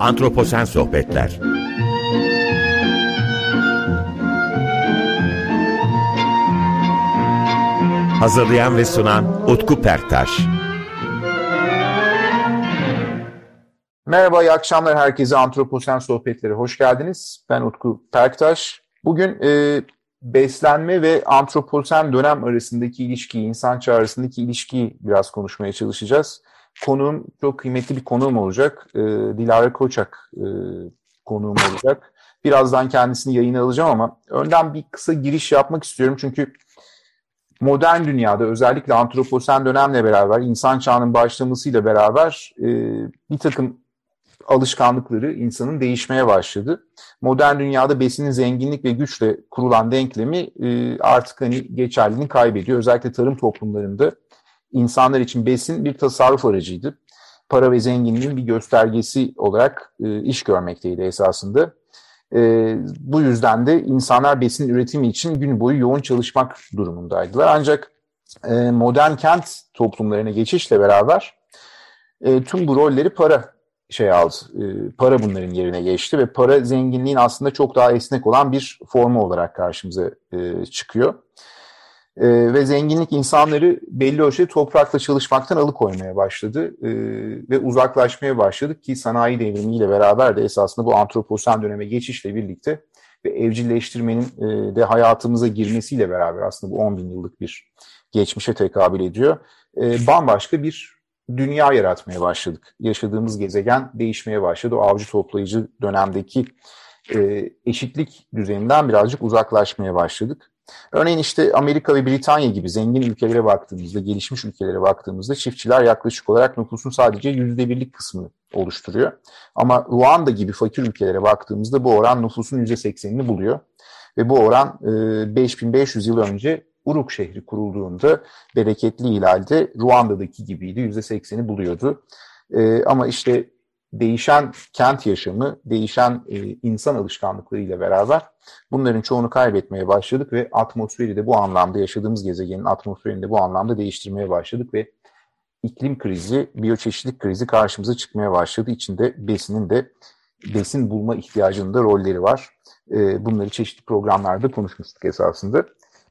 Antroposen Sohbetler Hazırlayan ve sunan Utku Perktaş Merhaba, iyi akşamlar herkese. Antroposen Sohbetleri hoş geldiniz. Ben Utku Perktaş. Bugün e, beslenme ve antroposen dönem arasındaki ilişkiyi, insan çağı arasındaki ilişkiyi biraz konuşmaya çalışacağız. Konuğum çok kıymetli bir konuğum olacak. E, Dilara Koçak e, konuğum olacak. Birazdan kendisini yayına alacağım ama önden bir kısa giriş yapmak istiyorum. Çünkü modern dünyada özellikle antroposen dönemle beraber, insan çağının başlamasıyla beraber e, bir takım alışkanlıkları insanın değişmeye başladı. Modern dünyada besinin zenginlik ve güçle kurulan denklemi e, artık hani geçerliliğini kaybediyor. Özellikle tarım toplumlarında insanlar için besin bir tasarruf aracıydı. Para ve zenginliğin bir göstergesi olarak e, iş görmekteydi esasında. E, bu yüzden de insanlar besin üretimi için gün boyu yoğun çalışmak durumundaydılar. Ancak e, modern kent toplumlarına geçişle beraber e, tüm bu rolleri para şey aldı. E, para bunların yerine geçti ve para zenginliğin aslında çok daha esnek olan bir formu olarak karşımıza e, çıkıyor. Ve zenginlik insanları belli ölçüde toprakla çalışmaktan alıkoymaya başladı e, ve uzaklaşmaya başladık ki sanayi devrimiyle beraber de esasında bu antroposen döneme geçişle birlikte ve evcilleştirmenin e, de hayatımıza girmesiyle beraber aslında bu 10 bin yıllık bir geçmişe tekabül ediyor. E, bambaşka bir dünya yaratmaya başladık. Yaşadığımız gezegen değişmeye başladı. O avcı toplayıcı dönemdeki e, eşitlik düzeninden birazcık uzaklaşmaya başladık. Örneğin işte Amerika ve Britanya gibi zengin ülkelere baktığımızda, gelişmiş ülkelere baktığımızda çiftçiler yaklaşık olarak nüfusun sadece yüzde birlik kısmını oluşturuyor. Ama Ruanda gibi fakir ülkelere baktığımızda bu oran nüfusun yüzde seksenini buluyor. Ve bu oran e, 5500 yıl önce Uruk şehri kurulduğunda bereketli ilalde Ruanda'daki gibiydi. %80'i buluyordu. E, ama işte değişen kent yaşamı, değişen e, insan alışkanlıklarıyla beraber bunların çoğunu kaybetmeye başladık ve atmosferi de bu anlamda yaşadığımız gezegenin atmosferini de bu anlamda değiştirmeye başladık ve iklim krizi, biyoçeşitlik krizi karşımıza çıkmaya başladı. İçinde besinin de besin bulma ihtiyacının da rolleri var. E, bunları çeşitli programlarda konuşmuştuk esasında.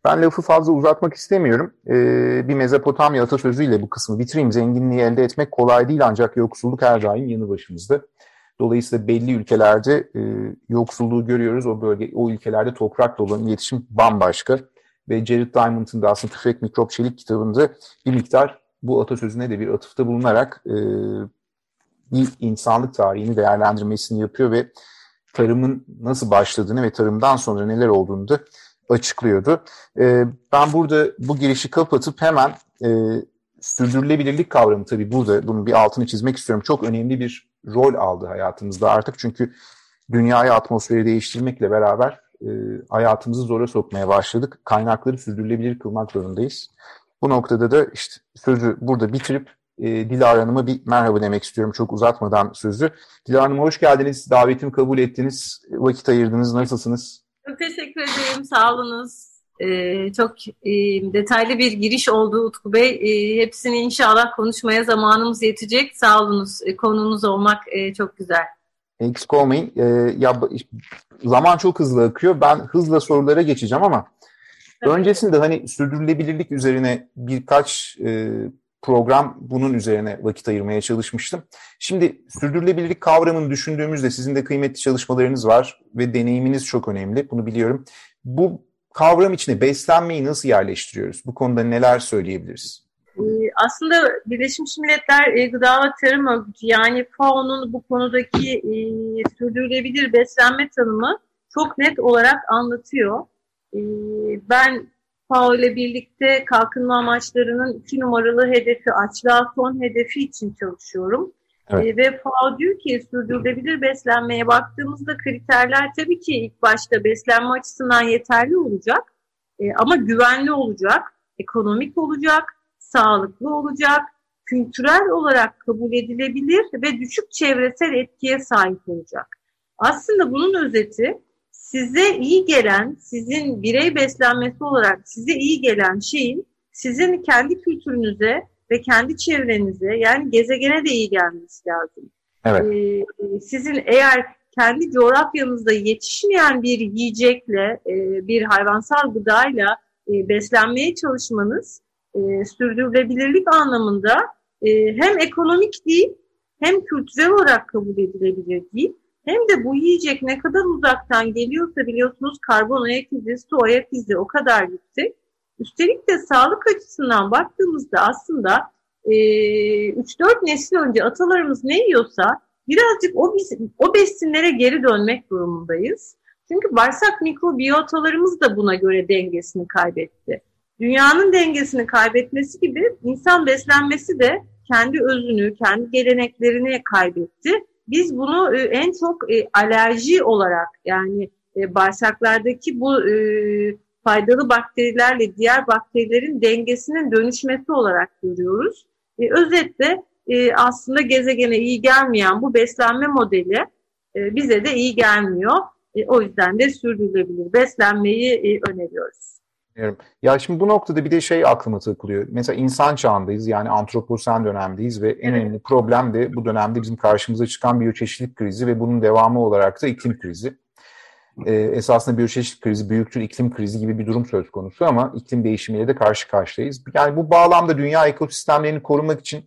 Ben lafı fazla uzatmak istemiyorum. Ee, bir Mezopotamya atasözüyle bu kısmı bitireyim. Zenginliği elde etmek kolay değil ancak yoksulluk her daim yanı başımızda. Dolayısıyla belli ülkelerde e, yoksulluğu görüyoruz. O bölge, o ülkelerde toprakla olan iletişim bambaşka. Ve Jared Diamond'ın da aslında Tüfek Mikrop Çelik kitabında bir miktar bu atasözüne de bir atıfta bulunarak e, bir insanlık tarihini değerlendirmesini yapıyor ve tarımın nasıl başladığını ve tarımdan sonra neler olduğunu da açıklıyordu. E, ben burada bu girişi kapatıp hemen e, sürdürülebilirlik kavramı tabii burada bunun bir altını çizmek istiyorum. Çok önemli bir rol aldı hayatımızda artık çünkü dünyayı atmosferi değiştirmekle beraber e, hayatımızı zora sokmaya başladık. Kaynakları sürdürülebilir kılmak zorundayız. Bu noktada da işte sözü burada bitirip e, Dilara Hanım'a bir merhaba demek istiyorum çok uzatmadan sözü. Dilara Hanım hoş geldiniz, davetimi kabul ettiniz, vakit ayırdınız, nasılsınız? Çok teşekkür ederim. Sağ olunuz. Ee, çok e, detaylı bir giriş oldu Utku Bey. E, hepsini inşallah konuşmaya zamanımız yetecek. Sağ olunuz. E, konunuz olmak e, çok güzel. Eksik olmayın. E, ya zaman çok hızlı akıyor. Ben hızla sorulara geçeceğim ama evet. öncesinde hani sürdürülebilirlik üzerine birkaç e, program bunun üzerine vakit ayırmaya çalışmıştım. Şimdi sürdürülebilirlik kavramını düşündüğümüzde sizin de kıymetli çalışmalarınız var ve deneyiminiz çok önemli. Bunu biliyorum. Bu kavram içine beslenmeyi nasıl yerleştiriyoruz? Bu konuda neler söyleyebiliriz? Ee, aslında Birleşmiş Milletler e, Gıda ve Tarım Örgütü yani FAO'nun bu konudaki e, sürdürülebilir beslenme tanımı çok net olarak anlatıyor. E, ben FAO ile birlikte kalkınma amaçlarının iki numaralı hedefi, açlığa son hedefi için çalışıyorum. Evet. E, ve FAO diyor ki sürdürülebilir beslenmeye baktığımızda kriterler tabii ki ilk başta beslenme açısından yeterli olacak. E, ama güvenli olacak, ekonomik olacak, sağlıklı olacak, kültürel olarak kabul edilebilir ve düşük çevresel etkiye sahip olacak. Aslında bunun özeti size iyi gelen, sizin birey beslenmesi olarak size iyi gelen şeyin sizin kendi kültürünüze ve kendi çevrenize yani gezegene de iyi gelmesi lazım. Evet. E, sizin eğer kendi coğrafyanızda yetişmeyen bir yiyecekle, e, bir hayvansal gıdayla e, beslenmeye çalışmanız e, sürdürülebilirlik anlamında e, hem ekonomik değil hem kültürel olarak kabul edilebilir değil. Hem de bu yiyecek ne kadar uzaktan geliyorsa biliyorsunuz karbon ayak izi, su ayak izi o kadar yüksek. Üstelik de sağlık açısından baktığımızda aslında e, 3-4 nesil önce atalarımız ne yiyorsa birazcık o, o besinlere geri dönmek durumundayız. Çünkü bağırsak mikrobiyotalarımız da buna göre dengesini kaybetti. Dünyanın dengesini kaybetmesi gibi insan beslenmesi de kendi özünü, kendi geleneklerini kaybetti. Biz bunu e, en çok e, alerji olarak yani e, bağırsaklardaki bu faydalı bakterilerle diğer bakterilerin dengesinin dönüşmesi olarak görüyoruz. Özetle aslında gezegene iyi gelmeyen bu beslenme modeli bize de iyi gelmiyor. O yüzden de sürdürülebilir beslenmeyi öneriyoruz. Ya şimdi bu noktada bir de şey aklıma takılıyor. Mesela insan çağındayız yani antroposen dönemdeyiz ve en önemli problem de bu dönemde bizim karşımıza çıkan biyoçeşitlilik krizi ve bunun devamı olarak da iklim krizi. Ee, esasında biyoçeşitlilik krizi büyüktür iklim krizi gibi bir durum söz konusu ama iklim değişimiyle de karşı karşıyayız. Yani bu bağlamda dünya ekosistemlerini korumak için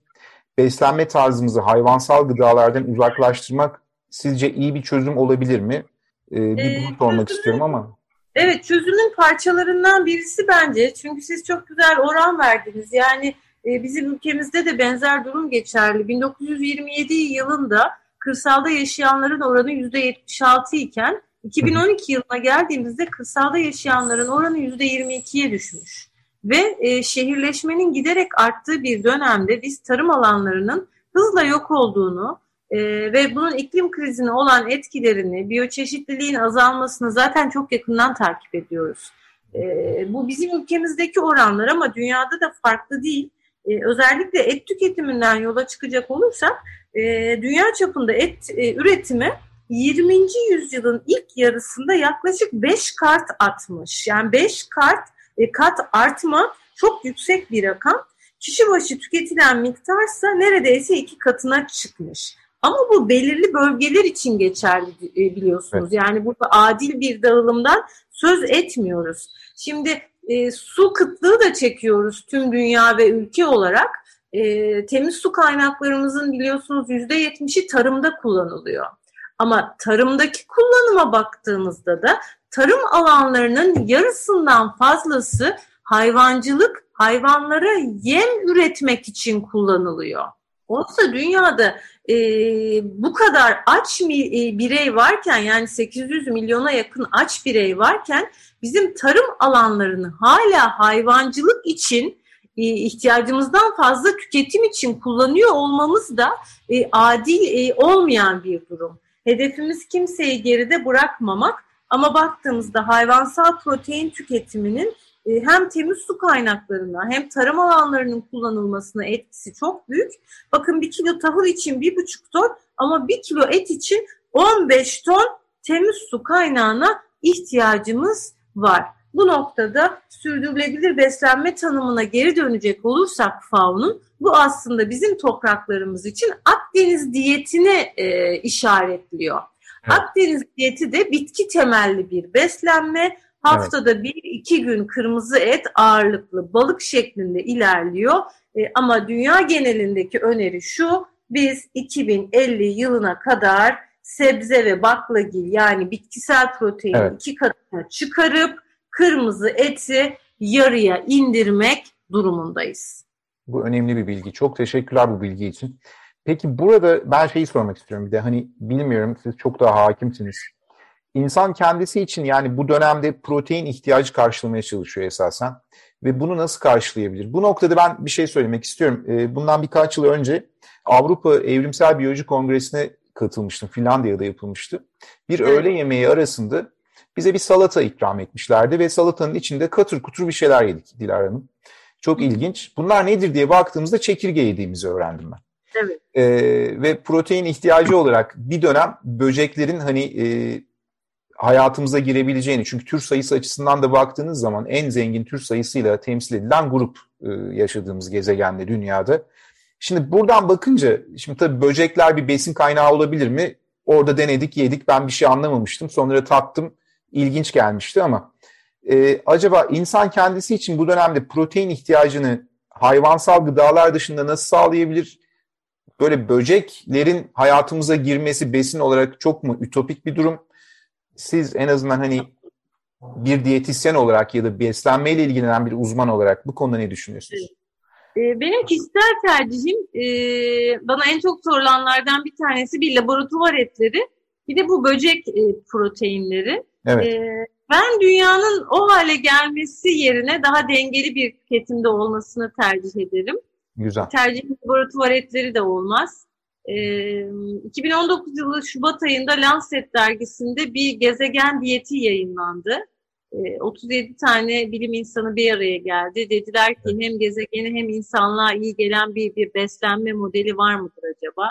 beslenme tarzımızı hayvansal gıdalardan uzaklaştırmak sizce iyi bir çözüm olabilir mi? Ee, bir ee, bunu sormak istiyorum ama. Evet çözümün parçalarından birisi bence. Çünkü siz çok güzel oran verdiniz. Yani e, bizim ülkemizde de benzer durum geçerli. 1927 yılında kırsalda yaşayanların oranı %76 iken 2012 yılına geldiğimizde kırsalda yaşayanların oranı %22'ye düşmüş. Ve e, şehirleşmenin giderek arttığı bir dönemde biz tarım alanlarının hızla yok olduğunu, e, ve bunun iklim krizine olan etkilerini, biyoçeşitliliğin azalmasını zaten çok yakından takip ediyoruz. E, bu bizim ülkemizdeki oranlar ama dünyada da farklı değil. E, özellikle et tüketiminden yola çıkacak olursak e, dünya çapında et e, üretimi 20. yüzyılın ilk yarısında yaklaşık 5 kart atmış. Yani 5 kart e, kat artma çok yüksek bir rakam. Kişi başı tüketilen miktarsa neredeyse iki katına çıkmış. Ama bu belirli bölgeler için geçerli e, biliyorsunuz. Evet. Yani burada adil bir dağılımdan söz etmiyoruz. Şimdi e, su kıtlığı da çekiyoruz tüm dünya ve ülke olarak. E, temiz su kaynaklarımızın biliyorsunuz yüzde yetmişi tarımda kullanılıyor. Ama tarımdaki kullanıma baktığımızda da tarım alanlarının yarısından fazlası hayvancılık, hayvanlara yem üretmek için kullanılıyor. Oysa dünyada e, bu kadar aç mi, e, birey varken yani 800 milyona yakın aç birey varken bizim tarım alanlarını hala hayvancılık için e, ihtiyacımızdan fazla tüketim için kullanıyor olmamız da e, adil e, olmayan bir durum. Hedefimiz kimseyi geride bırakmamak ama baktığımızda hayvansal protein tüketiminin hem temiz su kaynaklarına hem tarım alanlarının kullanılmasına etkisi çok büyük. Bakın bir kilo tahıl için bir buçuk ton ama bir kilo et için 15 ton temiz su kaynağına ihtiyacımız var. Bu noktada sürdürülebilir beslenme tanımına geri dönecek olursak FAO'nun bu aslında bizim topraklarımız için Akdeniz diyetine e, işaretliyor. Evet. Akdeniz diyeti de bitki temelli bir beslenme Haftada evet. bir iki gün kırmızı et ağırlıklı balık şeklinde ilerliyor. E, ama dünya genelindeki öneri şu, biz 2050 yılına kadar sebze ve baklagil yani bitkisel protein evet. iki katına çıkarıp kırmızı eti yarıya indirmek durumundayız. Bu önemli bir bilgi. Çok teşekkürler bu bilgi için. Peki burada ben şeyi sormak istiyorum bir de hani bilmiyorum siz çok daha hakimsiniz. İnsan kendisi için yani bu dönemde protein ihtiyacı karşılamaya çalışıyor esasen. Ve bunu nasıl karşılayabilir? Bu noktada ben bir şey söylemek istiyorum. Ee, bundan birkaç yıl önce Avrupa Evrimsel Biyoloji Kongresi'ne katılmıştım. Finlandiya'da yapılmıştı. Bir öğle yemeği arasında bize bir salata ikram etmişlerdi ve salatanın içinde katır kutur bir şeyler yedik Dilara Hanım. Çok ilginç. Bunlar nedir diye baktığımızda çekirge yediğimizi öğrendim ben. Evet. Ee, ve protein ihtiyacı olarak bir dönem böceklerin hani e, hayatımıza girebileceğini çünkü tür sayısı açısından da baktığınız zaman en zengin tür sayısıyla temsil edilen grup e, yaşadığımız gezegende dünyada. Şimdi buradan bakınca, şimdi tabii böcekler bir besin kaynağı olabilir mi? Orada denedik, yedik. Ben bir şey anlamamıştım. Sonra tattım. İlginç gelmişti ama e, acaba insan kendisi için bu dönemde protein ihtiyacını hayvansal gıdalar dışında nasıl sağlayabilir? Böyle böceklerin hayatımıza girmesi besin olarak çok mu ütopik bir durum? Siz en azından hani bir diyetisyen olarak ya da beslenmeyle ilgilenen bir uzman olarak bu konuda ne düşünüyorsunuz? Ee, benim kişisel tercihim e, bana en çok sorulanlardan bir tanesi bir laboratuvar etleri bir de bu böcek e, proteinleri. Evet. Ee, ben dünyanın o hale gelmesi yerine daha dengeli bir tüketimde olmasını tercih ederim. Güzel. Tercih laboratuvar etleri de olmaz. Ee, 2019 yılı Şubat ayında Lancet dergisinde bir gezegen diyeti yayınlandı. 37 tane bilim insanı bir araya geldi. Dediler ki hem gezegene hem insanlığa iyi gelen bir, bir beslenme modeli var mıdır acaba?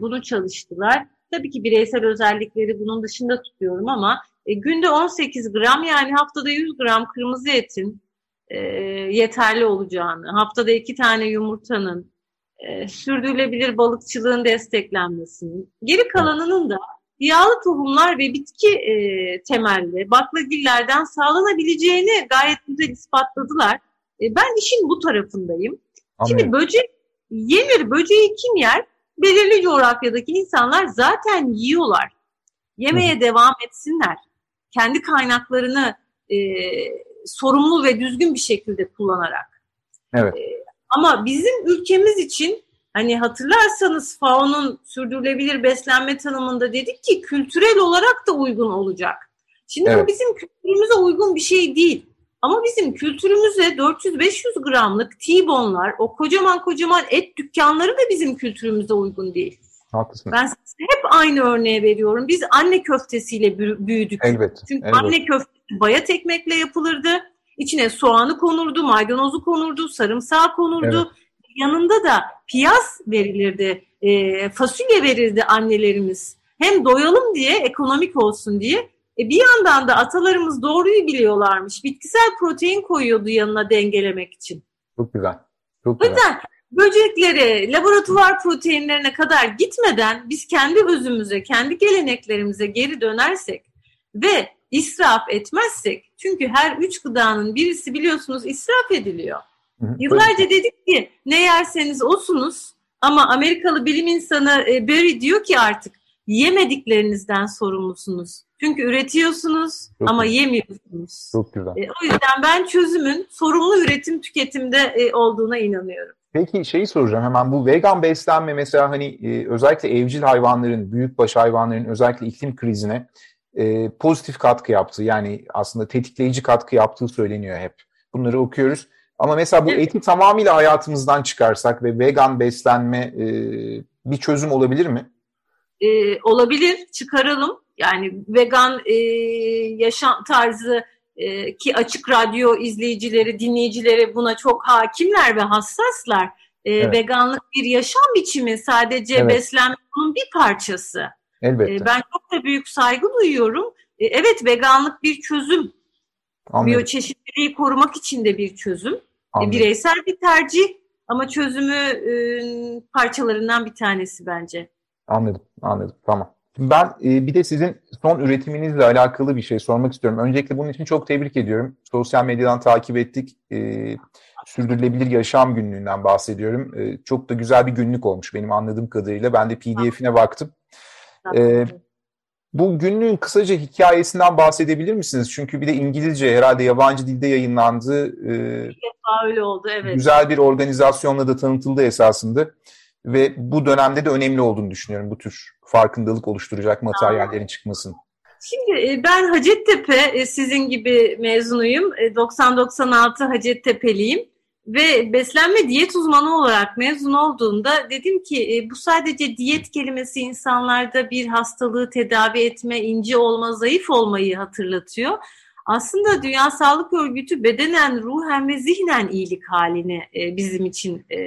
Bunu çalıştılar. Tabii ki bireysel özellikleri bunun dışında tutuyorum ama e, günde 18 gram yani haftada 100 gram kırmızı etin yeterli olacağını, haftada iki tane yumurtanın, e, sürdürülebilir balıkçılığın desteklenmesinin, geri kalanının da yağlı tohumlar ve bitki e, temelli baklagillerden sağlanabileceğini gayet güzel ispatladılar. E, ben işin bu tarafındayım. Anladım. Şimdi böcek yenir, böceği kim yer? Belirli coğrafyadaki insanlar zaten yiyorlar. Yemeye Hı. devam etsinler. Kendi kaynaklarını e, sorumlu ve düzgün bir şekilde kullanarak. Evet. E, ama bizim ülkemiz için Hani hatırlarsanız FAO'nun sürdürülebilir beslenme tanımında dedik ki kültürel olarak da uygun olacak. Şimdi evet. bu bizim kültürümüze uygun bir şey değil. Ama bizim kültürümüze 400-500 gramlık T-bone'lar, o kocaman kocaman et dükkanları da bizim kültürümüze uygun değil. Haklısın. Ben hep aynı örneğe veriyorum. Biz anne köftesiyle büyüdük. Elbette. Çünkü elbette. anne köftesi bayat ekmekle yapılırdı. İçine soğanı konurdu, maydanozu konurdu, sarımsağı konurdu. Evet yanında da piyaz verilirdi, e, fasulye verirdi annelerimiz. Hem doyalım diye, ekonomik olsun diye. E, bir yandan da atalarımız doğruyu biliyorlarmış. Bitkisel protein koyuyordu yanına dengelemek için. Çok güzel. Çok güzel. O böceklere, laboratuvar proteinlerine kadar gitmeden biz kendi özümüze, kendi geleneklerimize geri dönersek ve israf etmezsek, çünkü her üç gıdanın birisi biliyorsunuz israf ediliyor. Yıllarca dedik ki ne yerseniz osunuz ama Amerikalı bilim insanı e, Barry diyor ki artık yemediklerinizden sorumlusunuz. Çünkü üretiyorsunuz Çok ama güzel. yemiyorsunuz. Çok güzel. E, o yüzden ben çözümün sorumlu üretim tüketimde e, olduğuna inanıyorum. Peki şeyi soracağım hemen bu vegan beslenme mesela hani e, özellikle evcil hayvanların, büyükbaş hayvanların özellikle iklim krizine e, pozitif katkı yaptığı yani aslında tetikleyici katkı yaptığı söyleniyor hep. Bunları okuyoruz. Ama mesela bu eti tamamıyla hayatımızdan çıkarsak ve vegan beslenme e, bir çözüm olabilir mi? E, olabilir, çıkaralım. Yani vegan e, yaşam tarzı e, ki açık radyo izleyicileri, dinleyicileri buna çok hakimler ve hassaslar. E, evet. Veganlık bir yaşam biçimi, sadece evet. beslenme bunun bir parçası. Elbette. E, ben çok da büyük saygı duyuyorum. E, evet veganlık bir çözüm. Anladım. Biyoçeşitliliği korumak için de bir çözüm. Anladım. Bireysel bir tercih ama çözümü parçalarından bir tanesi bence. Anladım, anladım. Tamam. Ben e, bir de sizin son üretiminizle alakalı bir şey sormak istiyorum. Öncelikle bunun için çok tebrik ediyorum. Sosyal medyadan takip ettik. E, sürdürülebilir yaşam günlüğünden bahsediyorum. E, çok da güzel bir günlük olmuş benim anladığım kadarıyla. Ben de PDF'ine baktım. E, bu günlüğün kısaca hikayesinden bahsedebilir misiniz? Çünkü bir de İngilizce herhalde yabancı dilde yayınlandı. Ee, öyle oldu evet. Güzel bir organizasyonla da tanıtıldı esasında. Ve bu dönemde de önemli olduğunu düşünüyorum bu tür farkındalık oluşturacak materyallerin çıkmasının. Şimdi e, ben Hacettepe e, sizin gibi mezunuyum. 90-96 e, Hacettepe'liyim. Ve beslenme diyet uzmanı olarak mezun olduğumda dedim ki e, bu sadece diyet kelimesi insanlarda bir hastalığı tedavi etme, ince olma, zayıf olmayı hatırlatıyor. Aslında Dünya Sağlık Örgütü bedenen, ruhen ve zihnen iyilik halini e, bizim için e,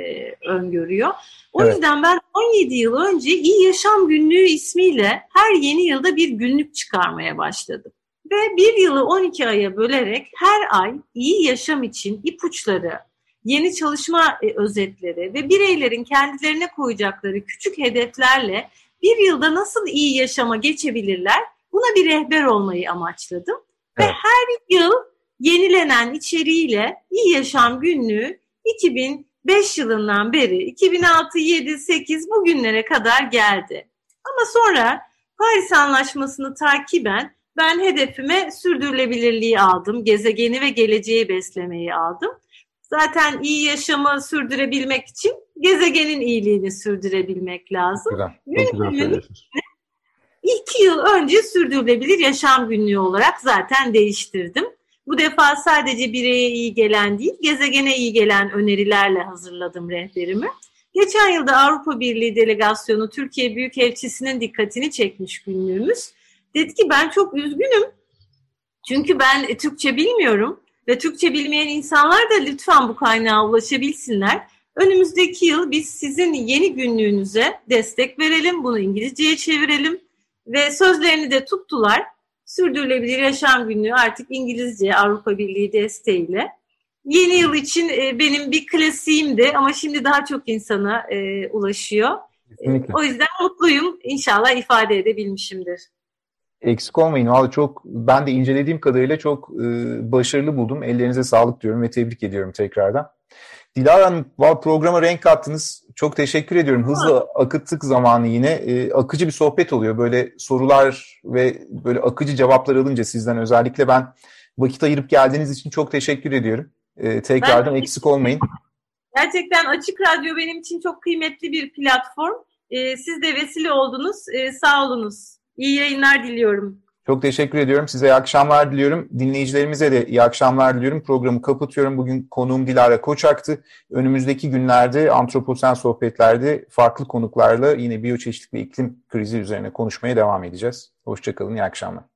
öngörüyor. O evet. yüzden ben 17 yıl önce İyi Yaşam Günlüğü ismiyle her yeni yılda bir günlük çıkarmaya başladım. Ve bir yılı 12 aya bölerek her ay iyi yaşam için ipuçları, yeni çalışma e, özetleri ve bireylerin kendilerine koyacakları küçük hedeflerle bir yılda nasıl iyi yaşama geçebilirler buna bir rehber olmayı amaçladım. Evet. Ve her yıl yenilenen içeriğiyle iyi yaşam günlüğü 2005 yılından beri 2006, 7, 8 bugünlere kadar geldi. Ama sonra Paris Anlaşması'nı takiben ben hedefime sürdürülebilirliği aldım. Gezegeni ve geleceği beslemeyi aldım. Zaten iyi yaşamı sürdürebilmek için gezegenin iyiliğini sürdürebilmek lazım. Güzel. Çok güzel İki yıl önce sürdürülebilir yaşam günlüğü olarak zaten değiştirdim. Bu defa sadece bireye iyi gelen değil, gezegene iyi gelen önerilerle hazırladım rehberimi. Geçen yılda Avrupa Birliği delegasyonu Türkiye Büyükelçisi'nin dikkatini çekmiş günlüğümüz. Dedi ki ben çok üzgünüm. Çünkü ben e, Türkçe bilmiyorum ve Türkçe bilmeyen insanlar da lütfen bu kaynağa ulaşabilsinler. Önümüzdeki yıl biz sizin yeni günlüğünüze destek verelim, bunu İngilizceye çevirelim ve sözlerini de tuttular. Sürdürülebilir Yaşam Günlüğü artık İngilizce Avrupa Birliği desteğiyle. Yeni yıl için e, benim bir klasiğimdi ama şimdi daha çok insana e, ulaşıyor. Kesinlikle. O yüzden mutluyum. İnşallah ifade edebilmişimdir. Eksik olmayın. Vallahi çok ben de incelediğim kadarıyla çok e, başarılı buldum. Ellerinize sağlık diyorum ve tebrik ediyorum tekrardan. Dilara Hanım programa renk kattınız. Çok teşekkür ediyorum. Hızlı akıttık zamanı yine. E, akıcı bir sohbet oluyor. Böyle sorular ve böyle akıcı cevaplar alınca sizden özellikle ben vakit ayırıp geldiğiniz için çok teşekkür ediyorum. E, tekrardan ben, eksik olmayın. Gerçekten Açık Radyo benim için çok kıymetli bir platform. E, siz de vesile oldunuz. E, sağ olunuz. İyi yayınlar diliyorum. Çok teşekkür ediyorum. Size iyi akşamlar diliyorum. Dinleyicilerimize de iyi akşamlar diliyorum. Programı kapatıyorum. Bugün konuğum Dilara Koçak'tı. Önümüzdeki günlerde antroposen sohbetlerde farklı konuklarla yine biyoçeşitlik ve iklim krizi üzerine konuşmaya devam edeceğiz. Hoşçakalın, iyi akşamlar.